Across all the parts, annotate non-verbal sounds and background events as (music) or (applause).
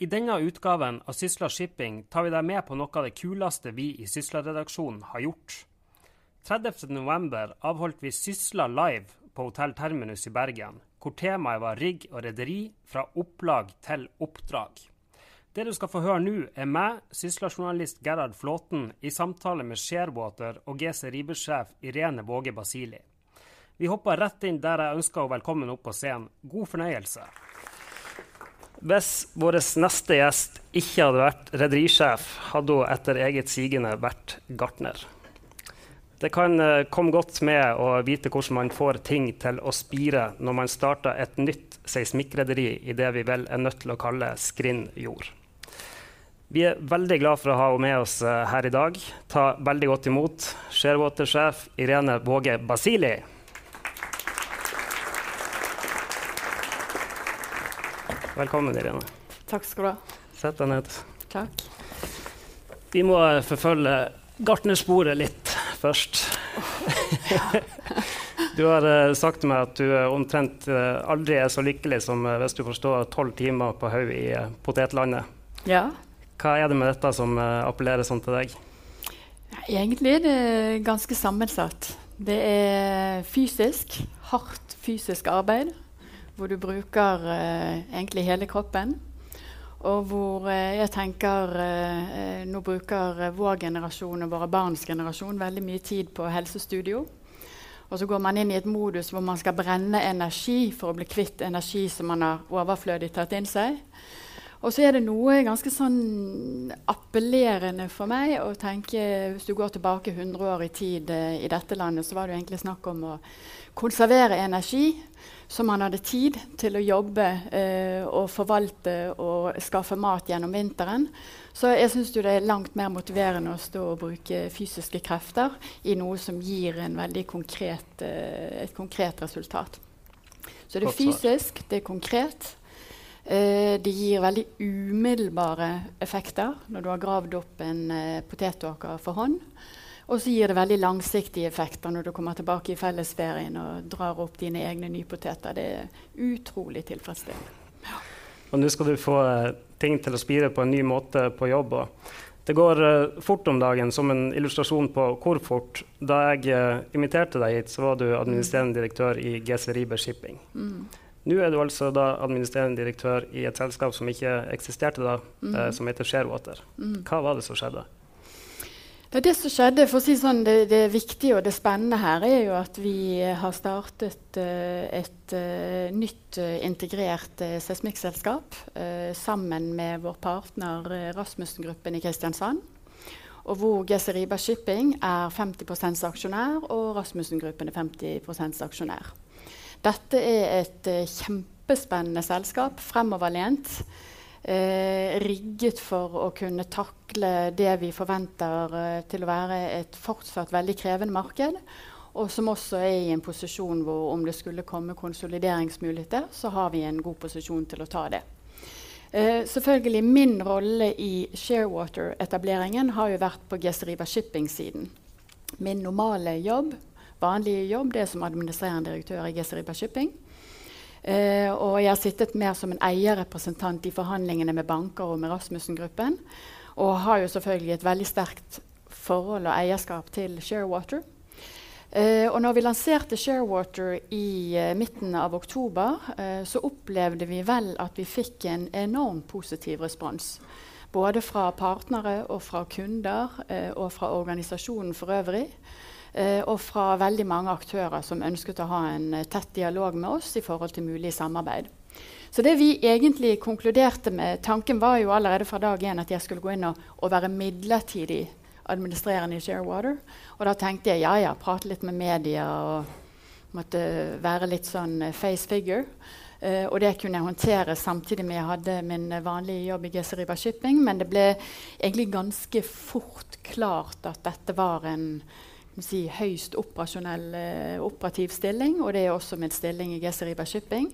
I denne utgaven av Sysla Shipping tar vi deg med på noe av det kuleste vi i Sysla-redaksjonen har gjort. 30.11 avholdt vi Sysla Live på Hotell Terminus i Bergen, hvor temaet var rigg og rederi fra opplag til oppdrag. Det du skal få høre nå, er meg, Sysla-journalist Gerhard Flåten, i samtale med Sharewater og GC Ribers-sjef Irene Våge Basili. Vi hopper rett inn der jeg ønsker henne velkommen opp på scenen. God fornøyelse. Hvis vår neste gjest ikke hadde vært rederisjef, hadde hun etter eget sigende vært gartner. Det kan uh, komme godt med å vite hvordan man får ting til å spire når man starter et nytt seismikkrederi i det vi vel er nødt til å kalle Skrinn jord. Vi er veldig glad for å ha henne med oss uh, her i dag. Ta veldig godt imot Sharewater-sjef Irene Våge Basili. Velkommen, Irene. Takk skal du ha. Sett deg ned. Takk. Vi må forfølge gartnersporet litt først. (laughs) du har uh, sagt til meg at du omtrent uh, aldri er så lykkelig som uh, hvis du forstår stå tolv timer på haug i potetlandet. Ja. Hva er det med dette som appellerer sånn til deg? Egentlig er det ganske sammensatt. Det er fysisk, hardt fysisk arbeid hvor du bruker eh, egentlig hele kroppen. Og hvor eh, jeg tenker uh, Nå bruker vår generasjon og våre barns generasjon veldig mye tid på helsestudio. Og så går man inn i et modus hvor man skal brenne energi for å bli kvitt energi som man har overflødig tatt inn seg. Og så er det noe ganske sånn appellerende for meg å tenke Hvis du går tilbake 100 år i tid i dette landet, så var det egentlig snakk om å konservere energi så man hadde tid til å jobbe eh, og forvalte og skaffe mat gjennom vinteren. Så jeg syns det er langt mer motiverende å stå og bruke fysiske krefter i noe som gir konkret, eh, et konkret resultat. Så det er fysisk, det er konkret. Eh, det gir veldig umiddelbare effekter når du har gravd opp en eh, potetåker for hånd. Og så gir det veldig langsiktige effekter når du kommer tilbake i fellesferien og drar opp dine egne nypoteter. Det er utrolig tilfredsstillende. Ja. Og nå skal du få uh, ting til å spire på en ny måte på jobb. det går uh, fort om dagen, som en illustrasjon på hvor fort. Da jeg uh, inviterte deg hit, så var du administrerende direktør i GC Riber Shipping. Mm. Nå er du altså da administrerende direktør i et selskap som ikke eksisterte da, mm. som heter Sharewater. Mm. Hva var det som skjedde? Det, det som skjedde, for å si sånn, det, det, viktige og det spennende her er jo at vi har startet uh, et uh, nytt uh, integrert seismikkselskap sammen med vår partner Rasmussen-gruppen i Kristiansand. Og hvor Gesseriba Shipping er 50 aksjonær, og Rasmussen-gruppen er 50% aksjonær. Dette er et kjempespennende selskap, fremoverlent eh, rigget for å kunne takle det vi forventer eh, til å være et fortsatt veldig krevende marked. Og som også er i en posisjon hvor om det skulle komme konsolideringsmuligheter, så har vi en god posisjon til å ta det. Eh, selvfølgelig Min rolle i Sharewater-etableringen har jo vært på Geseriva Shipping-siden. Min normale jobb, vanlige jobb det er som administrerende direktør i Geseriva Shipping. Uh, og jeg har sittet mer som en eierrepresentant i forhandlingene med banker og med Rasmussen-gruppen. Og har jo selvfølgelig et veldig sterkt forhold og eierskap til Sharewater. Uh, og når vi lanserte Sharewater i uh, midten av oktober, så opplevde vi vel at vi fikk en enorm positiv respons. Både fra partnere og fra kunder og fra organisasjonen for øvrig. Eh, og fra veldig mange aktører som ønsket å ha en eh, tett dialog med oss i forhold til mulig samarbeid. Så det vi egentlig konkluderte med, Tanken var jo allerede fra dag én at jeg skulle gå inn og, og være midlertidig administrerende i Sharewater. Og da tenkte jeg ja, ja, prate litt med media og måtte være litt sånn eh, face figure. Uh, og det kunne jeg håndtere samtidig med jeg hadde min vanlige jobb i Geseriba Shipping. Men det ble egentlig ganske fort klart at dette var en si, høyst operasjonell eh, operativ stilling, og det er også min stilling i Geseriba Shipping.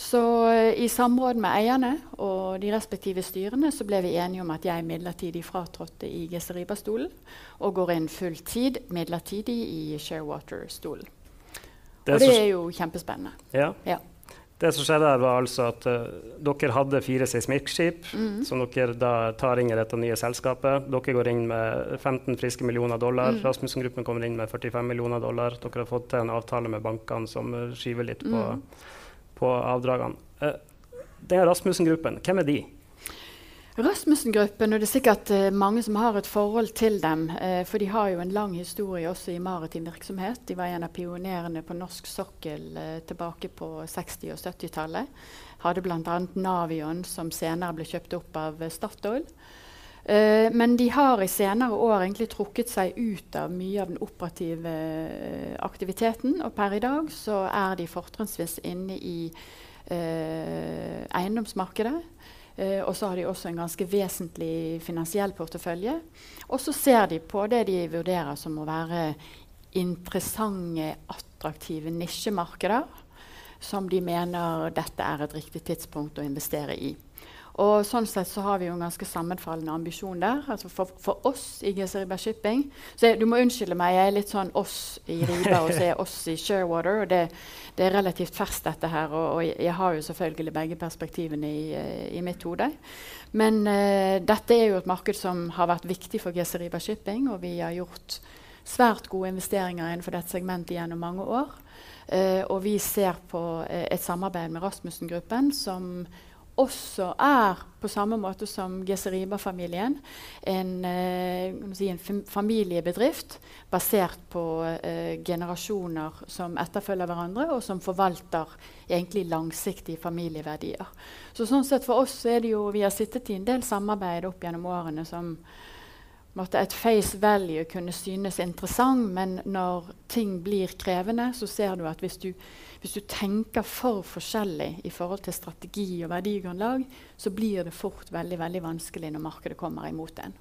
Så eh, i samråd med eierne og de respektive styrene så ble vi enige om at jeg midlertidig fratrådte i Geseriba-stolen og går inn fulltid midlertidig i Sharewater-stolen. Og det er jo kjempespennende. Ja. ja. Det som skjedde var altså at uh, Dere hadde fire seismikkskip mm. som dere da tar inn i dette nye selskapet. Dere går inn med 15 friske millioner dollar. Mm. Rasmussen-gruppen kommer inn med 45 millioner dollar. Dere har fått til en avtale med bankene som skyver litt på, mm. på avdragene. Uh, det er Rasmussen-gruppen. Hvem er de? Rasmussen-gruppen, og det er sikkert uh, mange som har et forhold til dem. Uh, for de har jo en lang historie også i maritim virksomhet. De var en av pionerene på norsk sokkel uh, tilbake på 60- og 70-tallet. Hadde bl.a. Navion, som senere ble kjøpt opp av Statoil. men de har i senere år egentlig trukket seg ut av mye av den operative aktiviteten. Og per i dag så er de fortrinnsvis inne i eiendomsmarkedet. Uh, og så har de også en ganske vesentlig finansiell portefølje. Og så ser de på det de vurderer som å være interessante, attraktive nisjemarkeder som de mener dette er et riktig tidspunkt å investere i. Og sånn sett så har vi jo en ganske sammenfallende ambisjon der. Altså for, for, oss i GC Riba Shipping jeg, Du må unnskylde meg, jeg er litt sånn oss i Riba og så er oss i Sharewater. og det, det, er relativt ferskt, dette her. Og, og, jeg har jo selvfølgelig begge perspektivene i, uh, i mitt hode. Men uh, dette er jo et marked som har vært viktig for GC Riba Shipping, og vi har gjort svært gode investeringer innenfor dette segmentet gjennom mange år. Uh, og vi ser på et samarbeid med Rasmussen-gruppen som også er, på samme måte som Geseriba-familien, en, eh, si, en, familiebedrift basert på eh, generasjoner som etterfølger hverandre, og som forvalter egentlig langsiktige familieverdier. Så sånn sett For oss er det jo, vi har sittet i en del samarbeid opp gjennom årene som måtte et face value kunne synes interessant, men når ting blir krevende, så ser du at hvis du hvis du tenker for forskjellig i forhold til strategi og verdigrunnlag, så blir det fort veldig, veldig vanskelig når markedet kommer imot en.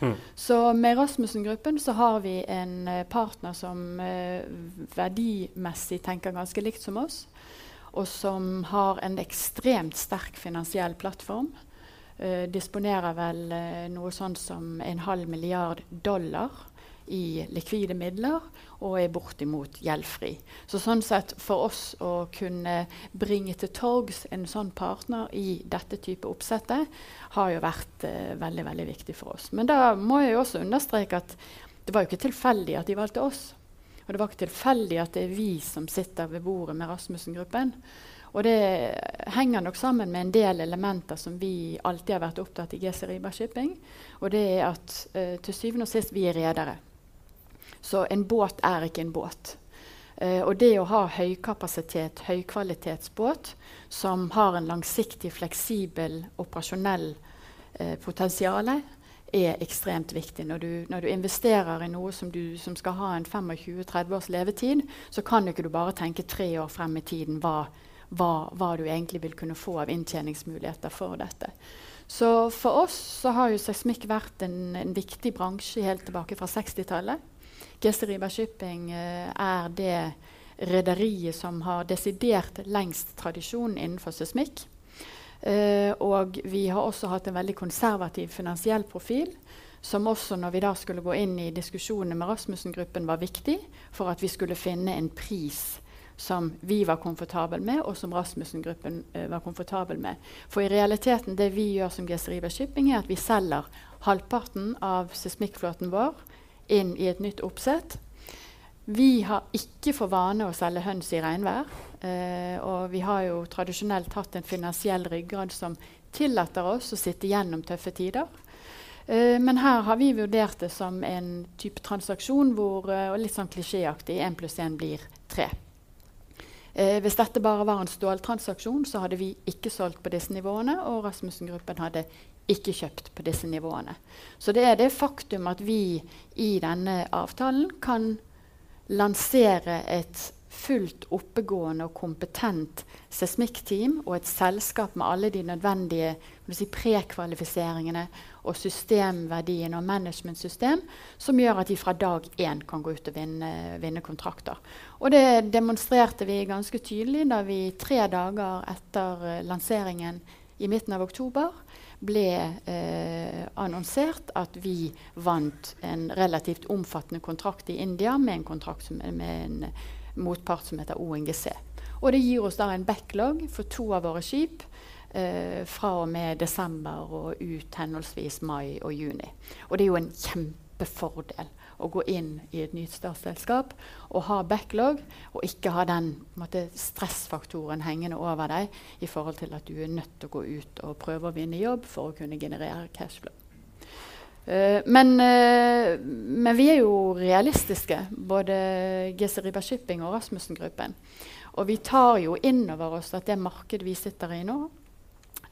Mm. Så med Rasmussen-gruppen så har vi en uh, partner som eh, verdimessig tenker ganske likt som oss, og som har en ekstremt sterk finansiell plattform. Uh, disponerer vel noe sånn som en halv milliard dollar i likvide midler og er bortimot gjeldfri. Så sånn sett for oss å kunne bringe til torgs en sånn partner i dette type oppsettet, har jo vært uh, veldig veldig viktig for oss. Men da må jeg også understreke at det var jo ikke tilfeldig at de valgte oss. Og det var ikke tilfeldig at det er vi som sitter ved bordet med Rasmussen-gruppen. Og det henger nok sammen med en del elementer som vi alltid har vært opptatt i GC Riba Shipping. Og det er at uh, til syvende og sist vi er redere. Så en båt er ikke en båt. Uh, og det å ha høykapasitet, høykvalitetsbåt som har en langsiktig, fleksibel, operasjonell uh, potensial, er ekstremt viktig. Når du, når du, investerer i noe som, du, som skal ha en 25-30 års levetid, så kan du ikke bare tenke tre år frem i tiden hva, hva, hva du egentlig vil kunne få av inntjeningsmuligheter for dette. Så for oss så har jo seismikk vært en, en viktig bransje helt tilbake fra 60-tallet. Geseriba Shipping eh, er det rederiet som har desidert lengst tradisjon innenfor seismikk. Uh, og vi har også hatt en veldig konservativ finansiell profil, som også når vi da skulle gå inn i diskusjonene med Rasmussen-gruppen, var viktig for at vi skulle finne en pris som vi var komfortabel med, og som Rasmussen-gruppen uh, var komfortabel med. For i realiteten det vi gjør som Geseriba Shipping, er at vi selger halvparten av seismikkflåten vår inn i et nytt oppsett. Vi har ikke for vane å selge høns i regnvær. Eh, og vi har jo tradisjonelt hatt en finansiell ryggrad som tillater oss å sitte gjennom tøffe tider. Eh, men her har vi vurdert det som en type transaksjon hvor eh, og litt sånn klisjéaktig 1 pluss 1 blir 3. Eh, hvis dette bare var en ståltransaksjon, så hadde vi ikke solgt på disse nivåene, og Rasmussen-gruppen hadde ikke kjøpt på disse nivåene. Så det er det faktum at vi i denne avtalen kan lansere et fullt oppegående og kompetent seismikkteam og et selskap med alle de nødvendige si, prekvalifiseringene og systemverdien og managementsystem som gjør at de fra dag én kan gå ut og vinne, vinne, kontrakter. Og det demonstrerte vi ganske tydelig da vi tre dager etter lanseringen i midten av oktober ble eh, annonsert at vi vant en relativt omfattende kontrakt i India med en, som, med en motpart som heter ONGC. Og det gir oss da en backlog for to av våre skip eh, fra og med desember og ut henholdsvis mai og juni. Og det er jo en kjempefordel å gå inn i et nytt statsselskap og ha backlog, og ikke ha den måte, stressfaktoren hengende over deg i forhold til at du er nødt til å gå ut og prøve å vinne jobb for å kunne generere cashflow. Uh, men, uh, men, vi er jo realistiske, både Geseriba Shipping og Rasmussen-gruppen. Og vi tar jo inn over oss at det markedet vi sitter i nå,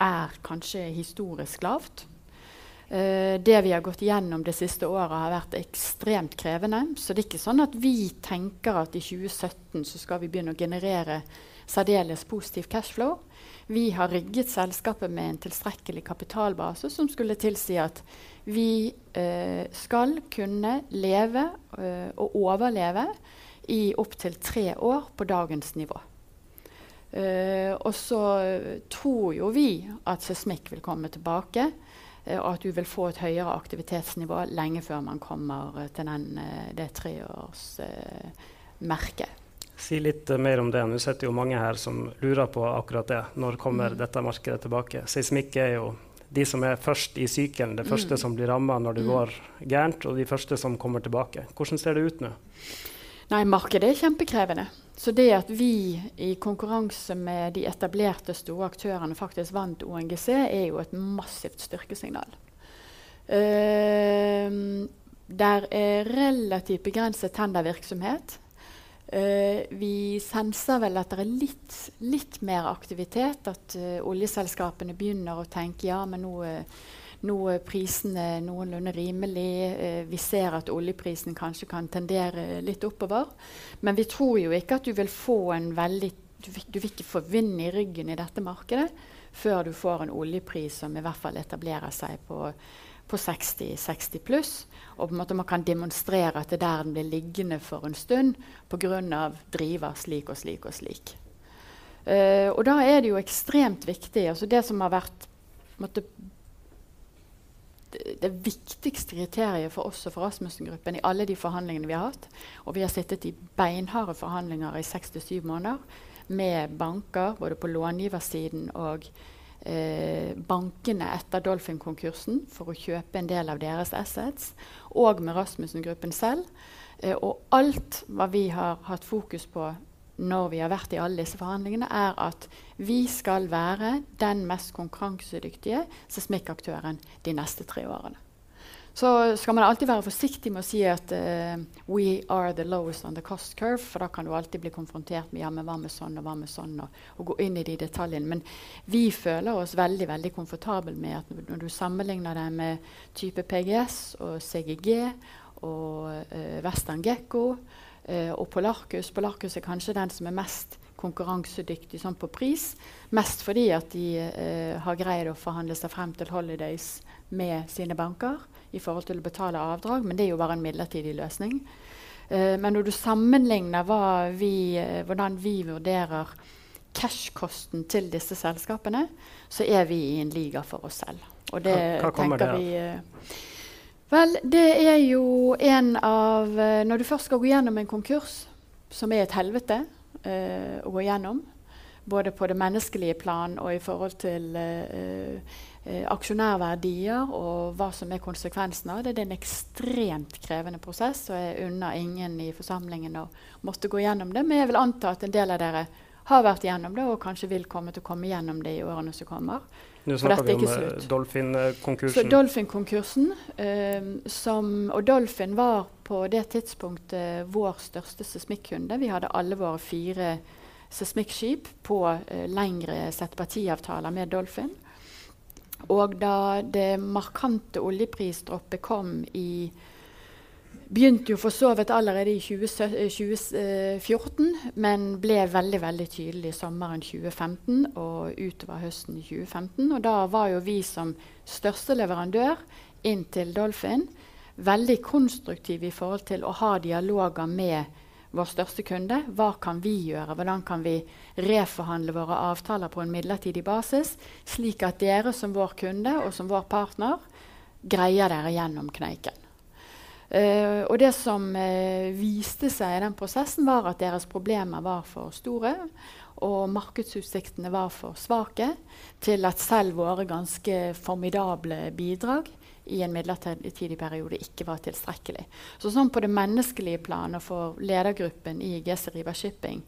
er kanskje historisk lavt. Uh, det vi har gått gjennom det siste året, har vært ekstremt krevende. Så det er ikke sånn at vi tenker at i 2017 så skal vi begynne å generere særdeles positiv cashflow. Vi har rigget selskapet med en tilstrekkelig kapitalbase som skulle tilsi at vi uh, skal kunne leve uh, og overleve i opptil tre år på dagens nivå. Uh, og så tror jo vi at seismikk vil komme tilbake Eh, og at du vil få et høyere aktivitetsnivå lenge før man kommer eh, til den, eh, det treårsmerket. Si litt mer om det. Nå sitter jo mange her som lurer på akkurat det. Når kommer mm. dette markedet tilbake? Seismikk er jo de som er først i sykelen, det første mm. som blir ramma når det mm. går gærent, og de første som kommer tilbake. Hvordan ser det ut nå? Nei, Markedet er kjempekrevende. Så det at vi i konkurranse med de etablerte store aktørene faktisk vant ONGC, er jo et massivt styrkesignal. Uh, der er relativt begrenset tendervirksomhet. Uh, vi senser vel at det er litt, litt mer aktivitet. At uh, oljeselskapene begynner å tenke ja, men nå uh, nå er prisene noenlunde rimelig. Eh, vi ser at oljeprisen kanskje kan tendere litt oppover. Men vi tror jo ikke at du vil få en veldig Du du vil ikke få vind i ryggen i dette markedet før du får en oljepris som i hvert fall etablerer seg på, på 60-60 pluss. Og på en måte man kan demonstrere at det er der den blir liggende for en stund pga. driver slik og slik og slik. Uh, og da er det jo ekstremt viktig. altså Det som har vært måtte, det viktigste kriteriet for oss og for Rasmussen-gruppen i alle de forhandlingene vi har hatt. Og vi har sittet i beinharde forhandlinger i seks til syv måneder med banker, både på långiversiden og eh, bankene etter Dolphin-konkursen for å kjøpe en del av deres assets, og med Rasmussen-gruppen selv. Eh, og alt hva vi har hatt fokus på når vi har vært i alle disse forhandlingene, er at vi skal være den mest konkurransedyktige seismikkaktøren de neste tre årene. Så skal man alltid være forsiktig med å si at uh, we are the lowest on the cost curve, for da kan du alltid bli konfrontert med ja, men hva med sånn og hva med sånn, og, og gå inn i de detaljene. Men vi føler oss veldig veldig komfortable med at når du sammenligner det med type PGS og CGG og uh, Western Gekko Uh, og Polarcus. Polarcus er kanskje den som er mest konkurransedyktig sånn på pris. Mest fordi at de eh, har greid å forhandle seg frem til holidays med sine banker i forhold til å betale avdrag, men det er jo bare en midlertidig løsning. Eh, men når du sammenligner vi, hvordan vi vurderer cash-kosten til disse selskapene, så er vi i en liga for oss selv. Og det hva, hva tenker det, vi Vel, det er jo en av eh, Når du først skal gå gjennom en konkurs, som er et helvete eh, å gå gjennom, både på det menneskelige plan og i forhold til eh, uh, aksjonærverdier og hva som er konsekvensene av det, det er en ekstremt krevende prosess, og jeg unner ingen i forsamlingen å måtte gå gjennom det. Men jeg vil anta at en del av dere har vært gjennom det og kanskje vil komme til å komme gjennom det i årene som kommer. Nå snakker vi om eh, Dolphin-konkursen. Dolphin-konkursen, um, Og Dolphin var på det tidspunktet vår største seismikkunde. Vi hadde alle våre fire seismikkskip på uh, lengre settpartiavtaler med Dolphin. Og da det markante oljeprisdroppet kom i begynte jo for så vidt allerede i 2014, men ble veldig veldig tydelig sommeren 2015 og utover høsten 2015. Og da var jo vi som største leverandør inn til Dolphin veldig konstruktive i forhold til å ha dialoger med vår største kunde. Hva kan vi gjøre? Hvordan kan vi reforhandle våre avtaler på en midlertidig basis, slik at dere som vår kunde og som vår partner greier dere gjennom kneiken? Uh, og det som uh, viste seg i den prosessen, var at deres problemer var for store. Og markedsutsiktene var for svake til at selv våre ganske formidable bidrag i en midlertidig periode ikke var tilstrekkelig. Så sånn på det menneskelige planet for ledergruppen i GC River Shipping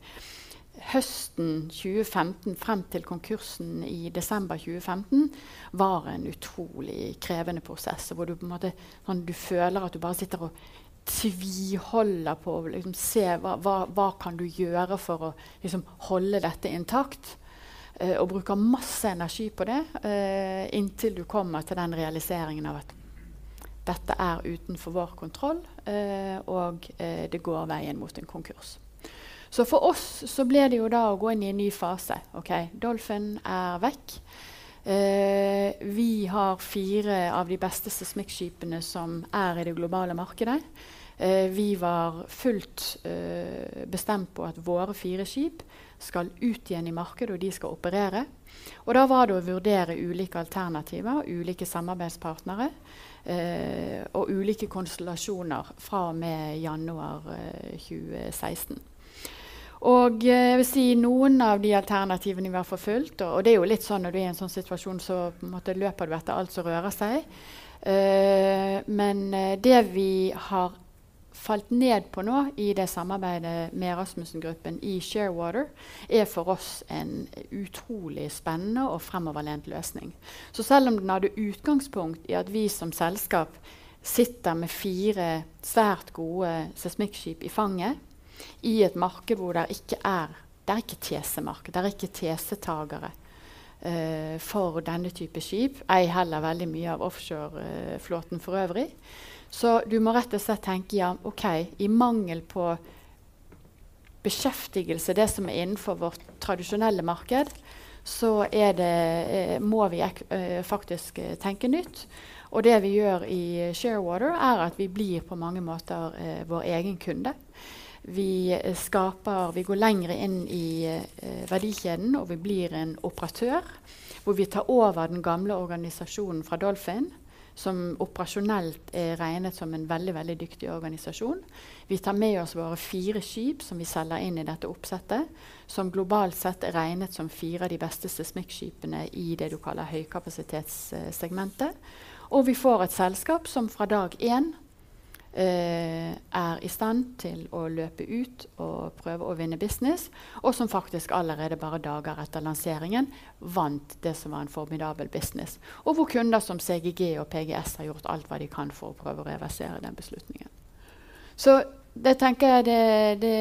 høsten 2015 frem til konkursen i desember 2015 var en utrolig krevende prosess. Hvor du, måte, sånn, du føler at du bare sitter og tviholder på å liksom, se hva, hva, hva, kan du gjøre for å liksom, holde dette intakt. Eh, og bruker masse energi på det eh, inntil du kommer til den realiseringen av at dette er utenfor vår kontroll, eh, og det går veien mot en konkurs. Så for oss så ble det jo da å gå inn i en ny fase. Ok, Dolphin er vekk. Eh, vi har fire av de beste seismikkskipene som er i det globale markedet. Eh, vi var fullt eh, bestemt på at våre fire skip skal ut igjen i markedet, og de skal operere. Og da var det å vurdere ulike alternativer, ulike samarbeidspartnere eh, og ulike konstellasjoner fra og med januar 2016. Eh, og eh, jeg vil si Noen av de alternativene vi har forfulgt, og, og, det er jo litt sånn når du er i en sånn situasjon, så måte, løper du etter alt som rører seg. Uh, men uh, det vi har falt ned på nå i det samarbeidet med Rasmussen-gruppen i Sharewater, er for oss en utrolig spennende og fremoverlent løsning. Så selv om den hadde utgangspunkt i at vi som selskap sitter med fire svært gode seismikkskip i fanget, i et marked hvor det ikke er det er ikke TC-marked, det er ikke TC-tagere uh, for denne type skip. Ei heller veldig mye av offshoreflåten for øvrig. Så du må rett og slett tenke ja, ok, i mangel på beskjeftigelse, det som er innenfor vårt tradisjonelle marked, så det, uh, må vi faktisk tenke nytt. Og det vi gjør i Sharewater, er at vi blir på mange måter vår egen kunde. Vi, skaper, vi går lenger inn i eh, verdikjeden, og vi blir en operatør. Hvor vi tar over den gamle organisasjonen fra Dolphin, som operasjonelt er regnet som en veldig veldig dyktig organisasjon. Vi tar med oss våre fire skip som vi selger inn i dette oppsettet, som globalt sett er regnet som fire av de beste seismikkskipene i det du kaller høykapasitetssegmentet. Og vi får et selskap som fra dag én er i stand til å løpe ut og prøve å vinne business, og som faktisk allerede bare dager etter lanseringen vant det som var en formidabel business. Og hvor kunder som CGG og PGS har gjort alt hva de kan for å prøve å reversere den beslutningen. Så det tenker jeg det, det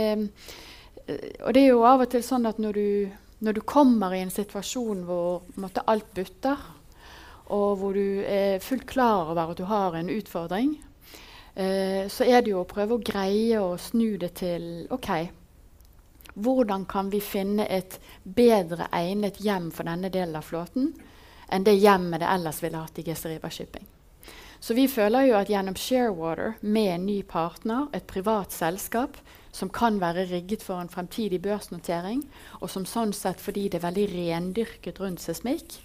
Og det er jo av og til sånn at når du, når du kommer i en situasjon hvor måtte, alt butter, og hvor du er fullt klar over at du har en utfordring, eh, så er det jo å prøve å greie å snu det til OK, hvordan kan vi finne et bedre egnet hjem for denne delen av flåten enn det hjemmet det ellers ville hatt i Geseriva Shipping? Så vi føler jo at gjennom Sharewater, med en ny partner, et privat selskap, som kan være rigget for en fremtidig børsnotering, og som sånn sett fordi det er veldig rendyrket rundt seismikk,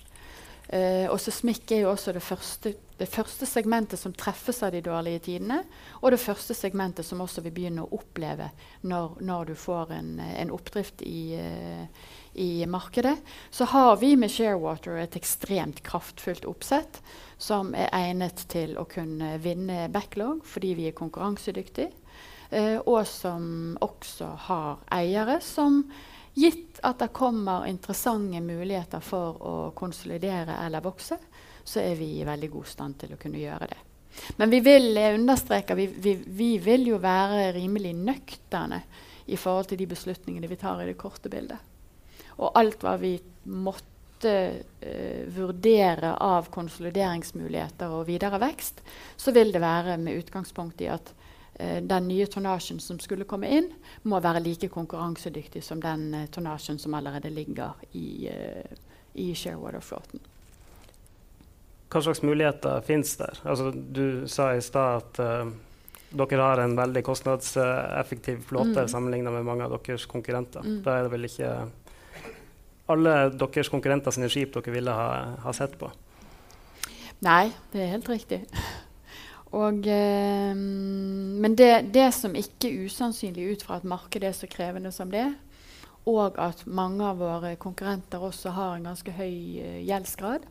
Uh, og seismikk er jo også det første, det første, segmentet som treffes av de dårlige tidene, og det første segmentet som også vil begynne å oppleve når, når du får en, en oppdrift i, uh, i, markedet. Så har vi med Sharewater et ekstremt kraftfullt oppsett som er egnet til å kunne vinne backlog fordi vi er konkurransedyktige, uh, og som også har eiere som Gitt at det kommer interessante muligheter for å konsolidere eller vokse, så er vi i veldig god stand til å kunne gjøre det. Men vi vil jeg understreker, vi, vi, vi vil jo være rimelig nøkterne i forhold til de beslutningene vi tar i det korte bildet. Og alt hva vi måtte uh, vurdere av konsolideringsmuligheter og videre vekst, så vil det være med utgangspunkt i at den nye tonnasjen som skulle komme inn, må være like konkurransedyktig som den uh, tonnasjen som allerede ligger i, uh, i Sharewater-flåten. Hva slags muligheter finnes der? Altså, du sa i stad at uh, dere har en veldig kostnadseffektiv flåte mm. sammenlignet med mange av deres konkurrenter. Mm. Da er det vel ikke alle deres konkurrenter sine skip dere ville ha, ha sett på? Nei, det er helt riktig. Og, eh, men det, det, som ikke er usannsynlig ut fra at markedet er så krevende som det og at mange av våre konkurrenter også har en ganske høy uh, gjeldsgrad,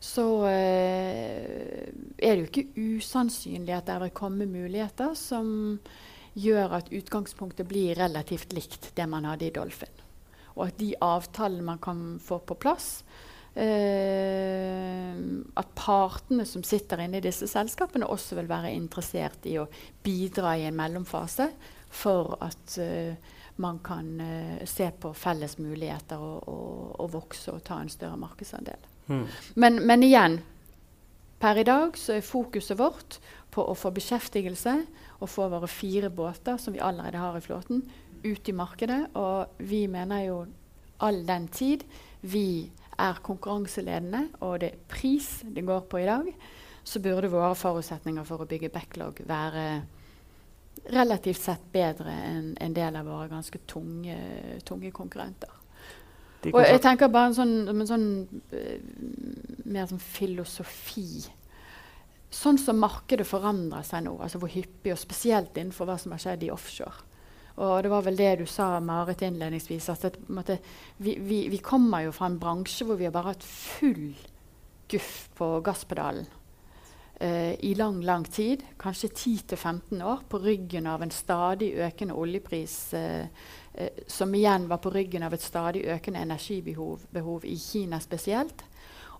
så eh, er det jo ikke usannsynlig at det vil komme muligheter som gjør at utgangspunktet blir relativt likt det man hadde i Dolphin. Og at de avtalene man kan få på plass, Uh, at partene som sitter inne i disse selskapene, også vil være interessert i å bidra i en mellomfase for at uh, man kan uh, se på felles muligheter og, og, og, vokse og ta en større markedsandel. Mm. Men, men, igjen, per i dag så er fokuset vårt på å få beskjeftigelse og få våre fire båter, som vi allerede har i flåten, ut i markedet. Og vi mener jo all den tid vi er konkurranseledende, og det er pris det går på i dag, så burde våre forutsetninger for å bygge backlog være relativt sett bedre enn en del av våre ganske tunge, tunge konkurrenter. Og jeg tenker bare en sånn, en sånn uh, mer sånn filosofi. Sånn som markedet forandrer seg nå, altså hvor hyppig, og spesielt innenfor hva som har skjedd i offshore. Og det var vel det du sa, Marit, innledningsvis. at det, måtte, vi, vi, vi, kommer jo fra en bransje hvor vi har bare hatt full guff på gasspedalen uh, i lang, lang tid. Kanskje 10-15 år på ryggen av en stadig økende oljepris. Uh, uh, som igjen var på ryggen av et stadig økende energibehov i Kina spesielt.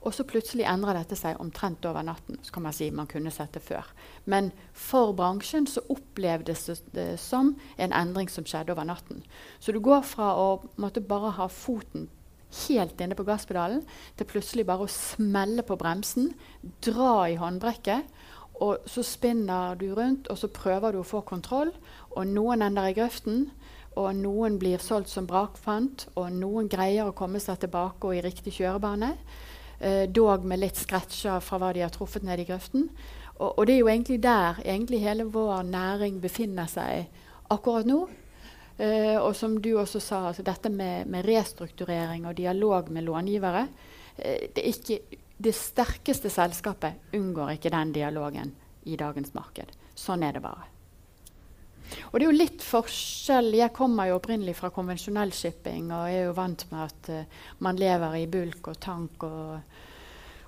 Og så plutselig endrer dette seg omtrent over natten. Så kan Man si man kunne sett det før. Men for bransjen så opplevdes det som en endring som skjedde over natten. Så du går fra å måtte bare ha foten helt inne på gasspedalen til plutselig bare å smelle på bremsen, dra i håndbrekket. Og så spinner du rundt, og så prøver du å få kontroll. Og noen ender i grøften, og noen blir solgt som brakfant, og noen greier å komme seg tilbake og i riktig kjørebane dog med litt scratcher fra hva de har truffet ned i grøften. Og, og, det er jo egentlig der egentlig hele vår næring befinner seg akkurat nå. Eh, og som du også sa, altså dette med, med, restrukturering og dialog med långivere eh, det, ikke, det sterkeste selskapet unngår ikke den dialogen i dagens marked. Sånn er det bare. Og det er jo litt forskjell Jeg kommer jo opprinnelig fra konvensjonell shipping og er jo vant med at uh, man lever i bulk og tank og,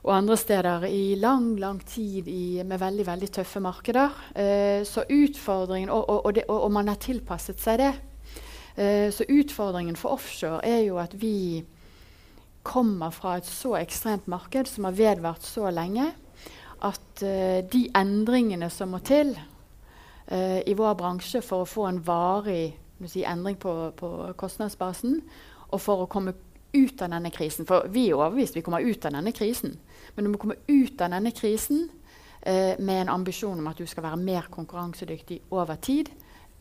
og, andre steder i lang, lang tid i, med veldig veldig tøffe markeder. Eh, så utfordringen, og, og, det, og, man har tilpasset seg det. Eh, så utfordringen for offshore er jo at vi kommer fra et så ekstremt marked som har vedvart så lenge, at de endringene som må til uh, i vår bransje for å få en varig si, endring på, på, kostnadsbasen, og for å komme ut av denne krisen. For vi er overbevist vi kommer ut av denne krisen. Men du må komme ut av denne krisen eh, med en ambisjon om at du skal være mer konkurransedyktig over tid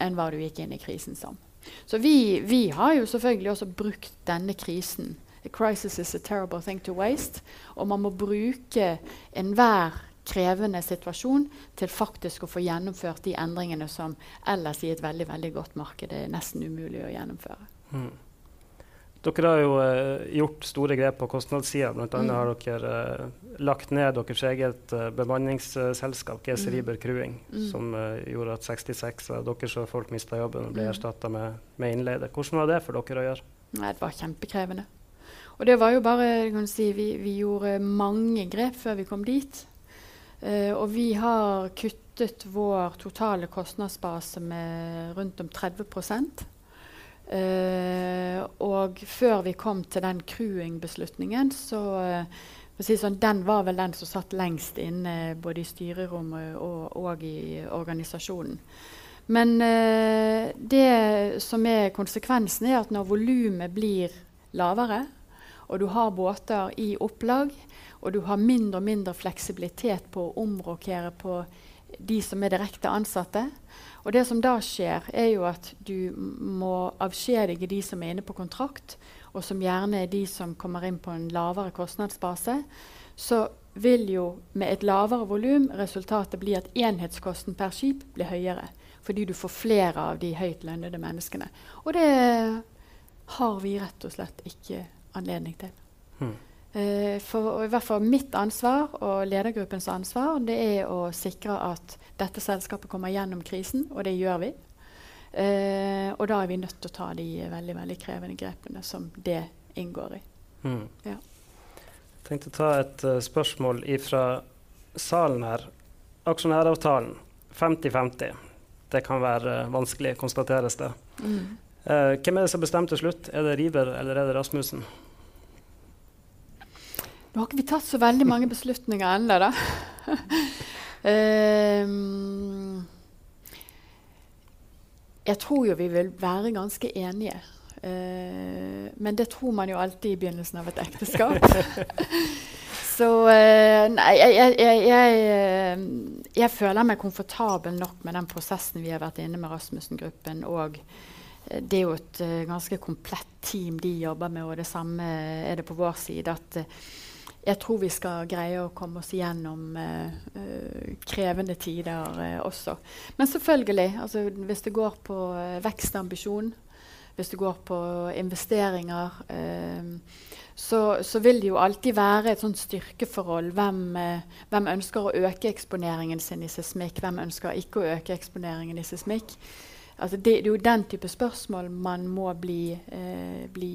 enn hva du gikk inn i krisen som. Så vi, vi har jo selvfølgelig også brukt denne krisen. A crisis is a terrible thing to waste. Og man må bruke enhver krevende situasjon til faktisk å få gjennomført de endringene som ellers i et veldig veldig godt marked er nesten umulig å gjennomføre. Mm. Dere har jo uh, gjort store grep på kostnadssida. Bl.a. Mm. har dere uh, lagt ned deres eget uh, bemanningsselskap, GC mm. Riber Crewing, mm. som gjorde at 66 av deres folk mista jobben og ble mm. erstatta med, med, innleide. Hvordan var det for dere å gjøre? Nei, det var kjempekrevende. Og det var jo bare, si, vi, vi gjorde mange grep før vi kom dit. Uh, og vi har kuttet vår totale kostnadsbase med rundt om 30 uh, Og før vi kom til den crewing-beslutningen, så uh, si sånn, Den var vel den som satt lengst inne både i styrerommet og, og i organisasjonen. Men det som er konsekvensen, er at når volumet blir lavere, og du har båter i opplag, og du har mindre og mindre fleksibilitet på å omrokere på de som er direkte ansatte. Og det som da skjer, er jo at du må avskjedige de som er inne på kontrakt, og som gjerne er de som kommer inn på en lavere kostnadsbase. Så vil jo med et lavere volum resultatet bli at enhetskosten per skip blir høyere. Fordi du får flere av de høyt lønnede menneskene. Og det har vi rett og slett ikke anledning til. Hmm. Eh, for i hvert fall mitt ansvar og ledergruppens ansvar det er å sikre at dette selskapet kommer gjennom krisen, og det gjør vi. Eh, og da er vi nødt til å ta de veldig veldig krevende grepene som det inngår i. Mm. Ja. Jeg tenkte å ta et uh, spørsmål fra salen her. Aksjonæravtalen 50-50. Det kan være uh, vanskelig, konstateres det. Mm. Uh, hvem er det som bestemte til slutt? Er det River eller er det Rasmussen? Nå har ikke vi tatt så veldig mange beslutninger ennå, da. um, (laughs) jeg tror jo vi vil være ganske enige. Uh, men det tror man jo alltid i begynnelsen av et ekteskap. (laughs) Så uh, nei, jeg, jeg, jeg, eh, jeg, føler meg komfortabel nok med den prosessen vi har vært inne med Rasmussen-gruppen. Og det er jo et uh, ganske komplett team de jobber med, og det samme er det på vår side. at jeg tror vi skal greie å komme oss gjennom uh, uh, krevende tider uh, også. Men selvfølgelig, altså, hvis det går på vekstambisjon, hvis det går på investeringer, så, så, vil det jo alltid være et sånt styrkeforhold. Hvem, hvem, ønsker å øke eksponeringen sin i seismikk? Hvem ønsker ikke å øke eksponeringen i seismikk? Altså det, det, er jo den type spørsmål man må bli, bli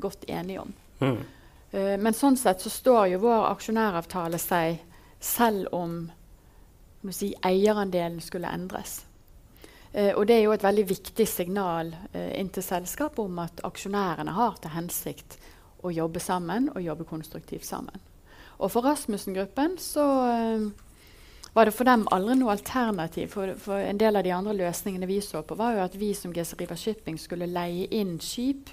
godt enige om. Mm. Uh, men sånn sett så står jo vår aksjonæravtale seg selv om si, eierandelen skulle endres. Uh, og det er jo et veldig viktig signal uh, inn til selskapet om at aksjonærene har til hensikt å jobbe sammen og jobbe konstruktivt sammen. Og for Rasmussen-gruppen så var det for dem aldri noe alternativ. For, for, en del av de andre løsningene vi så på, var jo at vi som GC Shipping skulle leie inn skip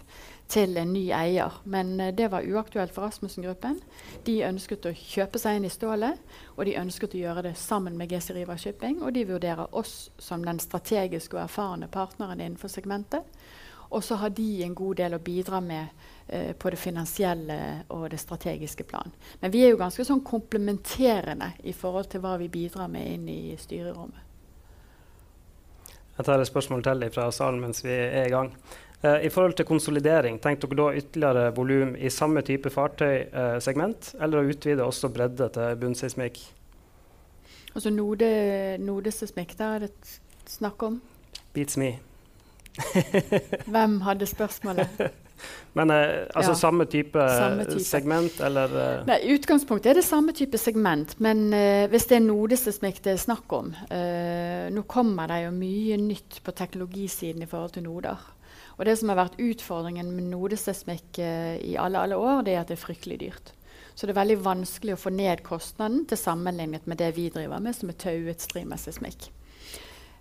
til en ny eier. Men uh, det var uaktuelt for Rasmussen-gruppen. De ønsket å kjøpe seg inn i stålet, og de ønsket å gjøre det sammen med GC Riva Shipping. Og de vurderer oss som den strategiske og erfarne partneren innenfor segmentet. Og så har de en god del å bidra med uh, på det finansielle og det strategiske plan. Men vi er jo ganske sånn komplementerende i forhold til hva vi bidrar med inn i styrerommet. Jeg tar et spørsmål til fra salen mens vi er i gang. Uh, I forhold til konsolidering, tenkte dere da ytterligere volum i samme type fartøysegment, uh, eller å utvide også bredde til bunnseismikk? Altså node, nodeseismikk, det er det snakk om? Beats me. (laughs) Hvem hadde spørsmålet? (laughs) Men eh, altså ja. samme, type samme, type segment, eller uh... Nei, utgangspunktet er det samme type segment. Men uh, hvis det er nodesesmikk det er snakk om Nå kommer det jo mye nytt på teknologisiden i forhold til noder. Og det som har vært utfordringen med nodeseismikk uh, i alle, alle år, det er at det er fryktelig dyrt. Så det er veldig vanskelig å få ned kostnaden til sammenlignet med det vi driver med, som er tauet streamerseismikk.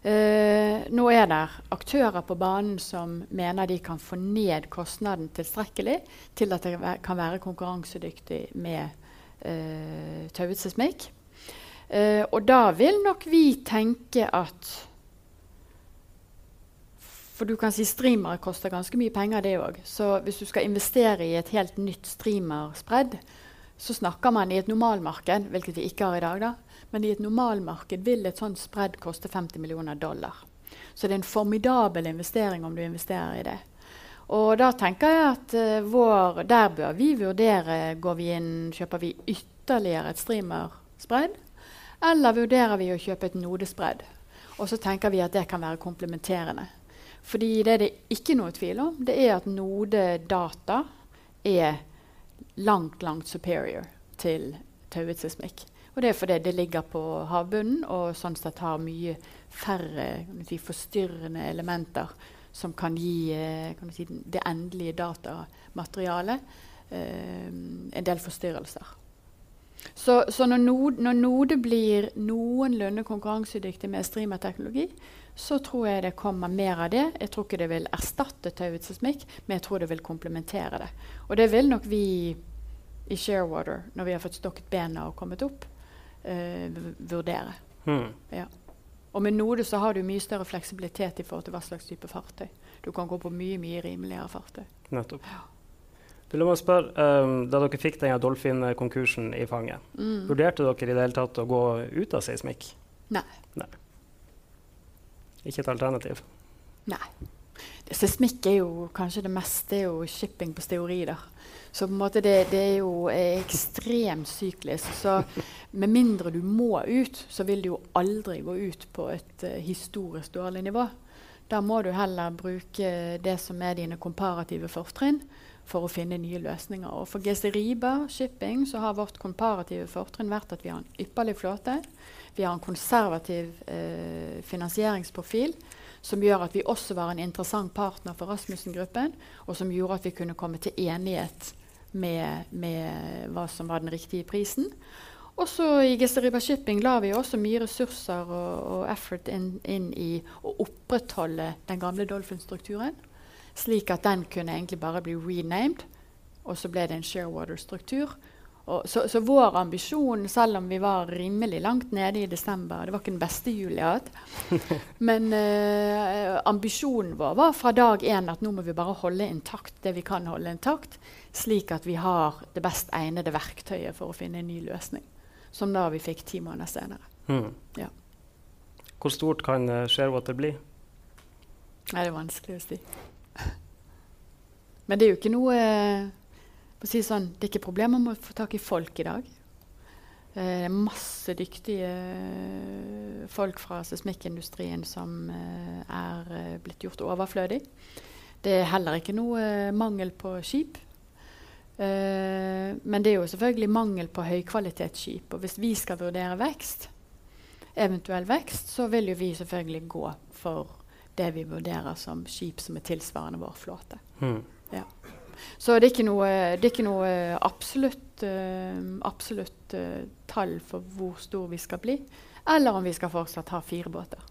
Uh, nå er det aktører på banen som mener de kan få ned kostnaden tilstrekkelig til at det kan være konkurransedyktig med uh, tauet seismikk. Uh, og da vil nok vi tenke at for du kan si streamere koster ganske mye penger, det òg. Så hvis du skal investere i et helt nytt streamerspredd, så snakker man i et normalmarked, hvilket vi ikke har i dag, da. Men i et normalmarked vil et sånt spredd koste 50 millioner dollar. Så det er en formidabel investering om du investerer i det. Og da tenker jeg at uh, vår, der bør vi vurdere går vi inn, Kjøper vi ytterligere et streamerspredd, eller vurderer vi å kjøpe et nodespredd? Og så tenker vi at det kan være komplementerende. Fordi det er det ikke noe tvil om, det er at nodedata er langt, langt superior til tauet seismikk. Og det er fordi det ligger på havbunnen og sånn sett har mye færre si, forstyrrende elementer som kan gi eh, kan si, det endelige datamaterialet eh, en del forstyrrelser. Så, så når, node, når, Node, blir noenlunde konkurransedyktig med streamerteknologi, så tror jeg det kommer mer av det. Jeg tror ikke det vil erstatte tauet seismikk, men jeg tror det vil komplementere det. Og det vil nok vi i Sharewater, når vi har fått stokket bena og kommet opp, eh, vurdere. Hmm. Ja. Og med Node så har du mye større fleksibilitet i forhold til hva slags type fartøy. Du kan gå på mye mye rimeligere fartøy. Nettopp. Ja. Du, la meg spørre, um, Da dere fikk denne Dolphin-konkursen i fanget, mm. vurderte dere i det hele tatt å gå ut av seismikk? Nei. Nei. Ikke et alternativ? Nei. Seismikk er jo kanskje det meste er jo shipping på steorider. Så på en måte det, det er jo ekstremt syklisk. Så med mindre du må ut, så vil du jo aldri gå ut på et uh, historisk dårlig nivå. Da må du heller bruke det som er dine komparative fortrinn for å finne nye løsninger. Og For Geseriba shipping så har vårt komparative fortrinn vært at vi har en ypperlig flåte. Vi har en konservativ eh, finansieringsprofil som gjør at vi også var en interessant partner for Rasmussen-gruppen, og som gjorde at vi kunne komme til enighet med, med hva som var den riktige prisen. Også i Gesteriba Shipping la vi også mye ressurser og, og effort inn, inn, i å opprettholde den gamle Dolphin-strukturen, slik at den kunne egentlig bare bli renamed, og så ble det en Sharewater-struktur. Så, så, vår ambisjon, selv om vi var rimelig langt nede i desember Det var ikke den beste jul jeg har hatt. (laughs) Men eh, ambisjonen vår var fra dag én at nå må vi bare holde intakt det vi kan holde intakt, slik at vi har det best egnede verktøyet for å finne en ny løsning. Som da vi fikk ti måneder senere. Mm. Ja. Hvor stort kan uh, Sharewater bli? Nei, det er vanskelig å si. Men det er jo ikke noe uh, si sånn, Det er ikke problemer med å få tak i folk i dag. Det eh, er masse dyktige eh, folk fra seismikkindustrien som eh, er blitt gjort overflødig. Det er heller ikke noe mangel på skip. men det er jo selvfølgelig mangel på høykvalitetsskip. Og hvis vi skal vurdere vekst, eventuell vekst, så vil jo vi selvfølgelig gå for det vi vurderer som skip som er tilsvarende vår flåte. Mm. Ja. Så det er ikke noe, er ikke noe absolutt, uh, absolutt uh, tall for hvor stor vi skal bli, eller om vi skal fortsatt ha fire båter.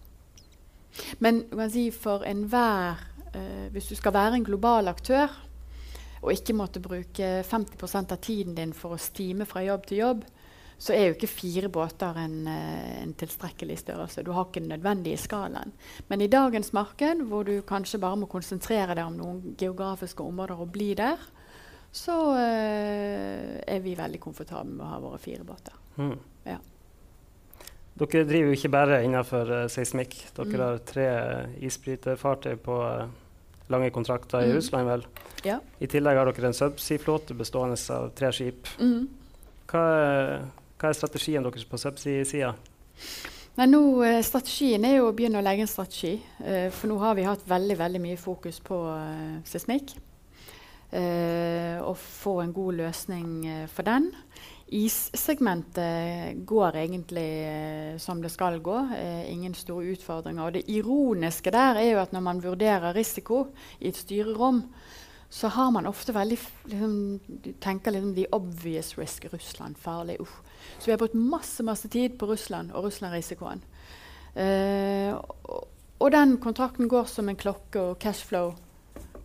Men si, for enhver uh, Hvis du skal være en global aktør og ikke måtte bruke 50% av tiden din for å stime fra jobb til jobb, så er jo ikke fire båter en, eh, en, tilstrekkelig størrelse. Du har ikke den nødvendige skalaen. Men i dagens marked, hvor du kanskje bare må konsentrere deg om noen geografiske områder og bli der, så uh, er vi veldig komfortable med å ha våre fire båter. Mm. Ja. Dere driver jo ikke bare innenfor uh, seismikk. Dere mm. har tre isbryterfartøy på uh, lange kontrakter i mm. Russland, vel. Ja. I tillegg har dere en subsea-flåte bestående av tre skip. Mm. Hva er hva er strategien deres på subsea-sida? nå, eh, strategien er jo å begynne å legge en strategi. Eh, for nå har vi hatt veldig, veldig mye fokus på eh, seismikk. Eh, og få en god løsning eh, for den. Issegmentet går egentlig eh, som det skal gå. ingen store utfordringer. Og det ironiske der er jo at når man vurderer risiko i et styrerom, så har man ofte veldig liksom, tenker liksom the obvious risk. Russland, farlig. Uh. Så vi har brukt masse masse tid på Russland og Russland-risikoen. Uh, og, og, den kontrakten går som en klokke, og cashflow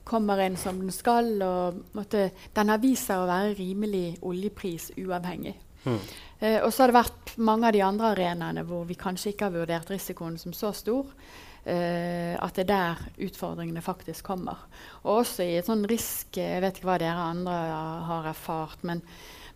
kommer inn som den skal. og måtte, Den har vist seg å være rimelig oljeprisuavhengig. Mm. Uh, og så har det vært mange av de andre arenaene hvor vi kanskje ikke har vurdert risikoen som så stor. Uh, at det er der utfordringene faktisk kommer. Og også i et sånn risk Jeg vet ikke hva dere andre har erfart, men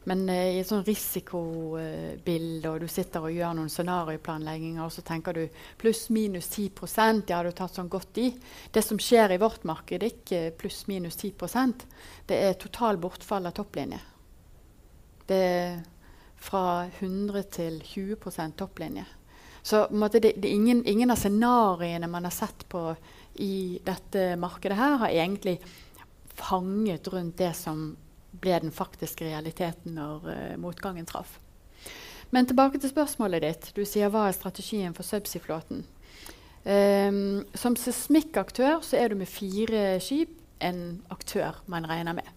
men uh, i et sånn risikobilde, og du sitter og gjør noen scenarioplanlegginger, og så tenker du pluss-minus 10% ja, du har tatt sånn godt i. Det som skjer i vårt marked, er ikke pluss-minus 10% Det er total bortfall av topplinje. Det er fra 100 til 20% topplinje. Så måte, det, det ingen, ingen, av scenarioene man har sett på i dette markedet her, har egentlig fanget rundt det som ble den faktiske realiteten når uh, motgangen traff. Men tilbake til spørsmålet ditt. Du sier hva er strategien for subsea-flåten? Um, som seismikkaktør så er du med fire skip en aktør man regner med.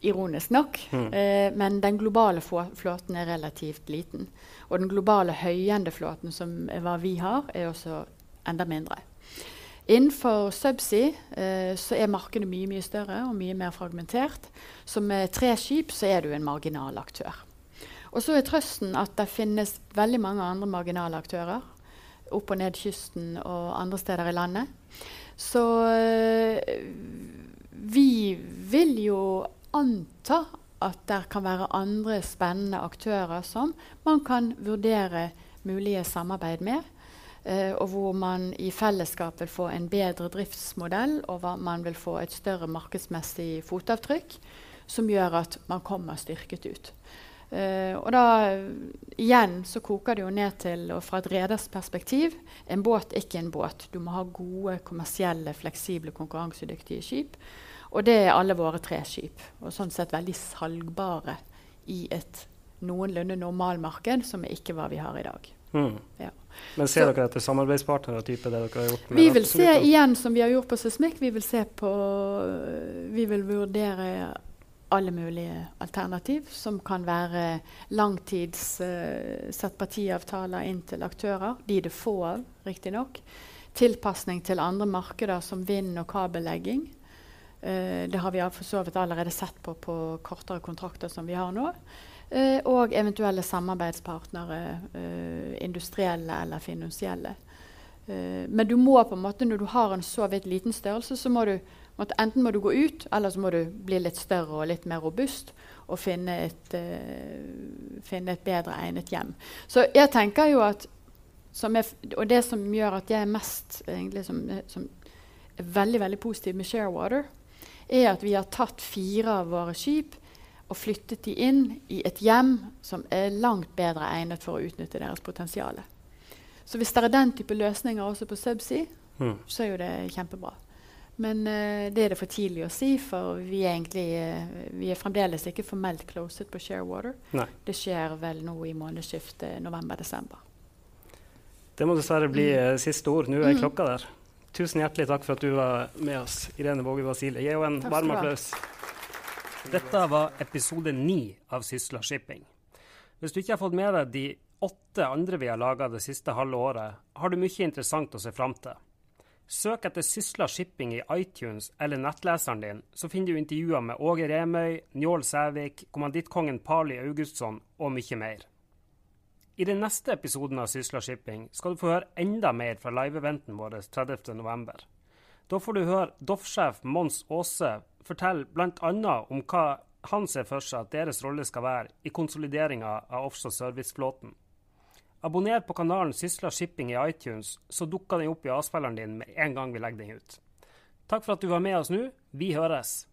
Ironisk nok. Mm. Uh, men den globale flåten er relativt liten. Og den globale høyendeflåten, som er hva vi har, er også enda mindre. Innenfor subsea eh, så er markedet mye mye større og mye mer fragmentert. Så med tre skip så er du en marginal aktør. Og så er trøsten at det finnes veldig mange andre marginale aktører opp og ned kysten og andre steder i landet. Så eh, vi vil jo anta at det kan være andre spennende aktører som man kan vurdere mulige samarbeid med. Eh, og hvor man i fellesskap vil få en bedre driftsmodell, og man vil få et større markedsmessig fotavtrykk, som gjør at man kommer styrket ut. Uh, og da igjen så koker det jo ned til, og fra et reders perspektiv, en båt ikke en båt. Du må ha gode, kommersielle, fleksible, konkurransedyktige skip. Og det er alle våre tre skip. Og sånn sett veldig salgbare i et noenlunde normalmarked, som er ikke hva vi har i dag. Mm. Ja. Men ser så, dere etter samarbeidspartnere? type det dere har gjort? vi vil se igjen som vi har gjort på Seismikk. Vi vil se på Vi vil vurdere alle mulige alternativ, som kan være langtids uh, settpartiavtaler inn til aktører. De det få av, riktignok. Tilpasning til andre markeder som vind- og kabellegging. Uh, det har vi for så vidt allerede sett på på kortere kontrakter som vi har nå. Uh, og eventuelle samarbeidspartnere, uh, industrielle eller finansielle. Men du må på en måte, når du har en så vidt liten størrelse, så må du enten må du gå ut, eller så må du bli litt større og litt mer robust og finne et, finne et bedre egnet hjem. Så jeg tenker jo at jeg, Og det som gjør at jeg er mest egentlig som, som er veldig, veldig positiv med Sharewater, er at vi har tatt fire av våre skip og flyttet de inn i et hjem som er langt bedre egnet for å utnytte deres potensial. Så hvis det er den type løsninger også på Subsea, mm. så er jo det kjempebra. Men uh, det er det for tidlig å si, for vi er, egentlig, uh, vi er fremdeles ikke formelt closet på Sharewater. Nei. Det skjer vel nå i månedsskiftet november-desember. Det må dessverre bli mm. siste ord. Nå er mm. klokka der. Tusen hjertelig takk for at du var med oss, Irene Våge Vasile. Gi henne en varm applaus. Dette var episode ni av Sysla Shipping. Hvis du ikke har fått med deg de åtte andre vi har laga det siste halve året, har du mye interessant å se fram til. Søk etter Sysla Shipping i iTunes eller nettleseren din, så finner du intervjuer med Åge Remøy, Njål Sævik, kommandittkongen Pali Augustsson og mye mer. I den neste episoden av Sysla Shipping skal du få høre enda mer fra live-eventen vår 30.11. Da får du høre Doff-sjef Mons Aase fortelle bl.a. om hva han ser for seg at deres rolle skal være i konsolideringa av offshore serviceflåten. Abonner på kanalen Sysla Shipping i iTunes, så dukker den opp i avspilleren din med en gang vi legger den ut. Takk for at du var med oss nå. Vi høres!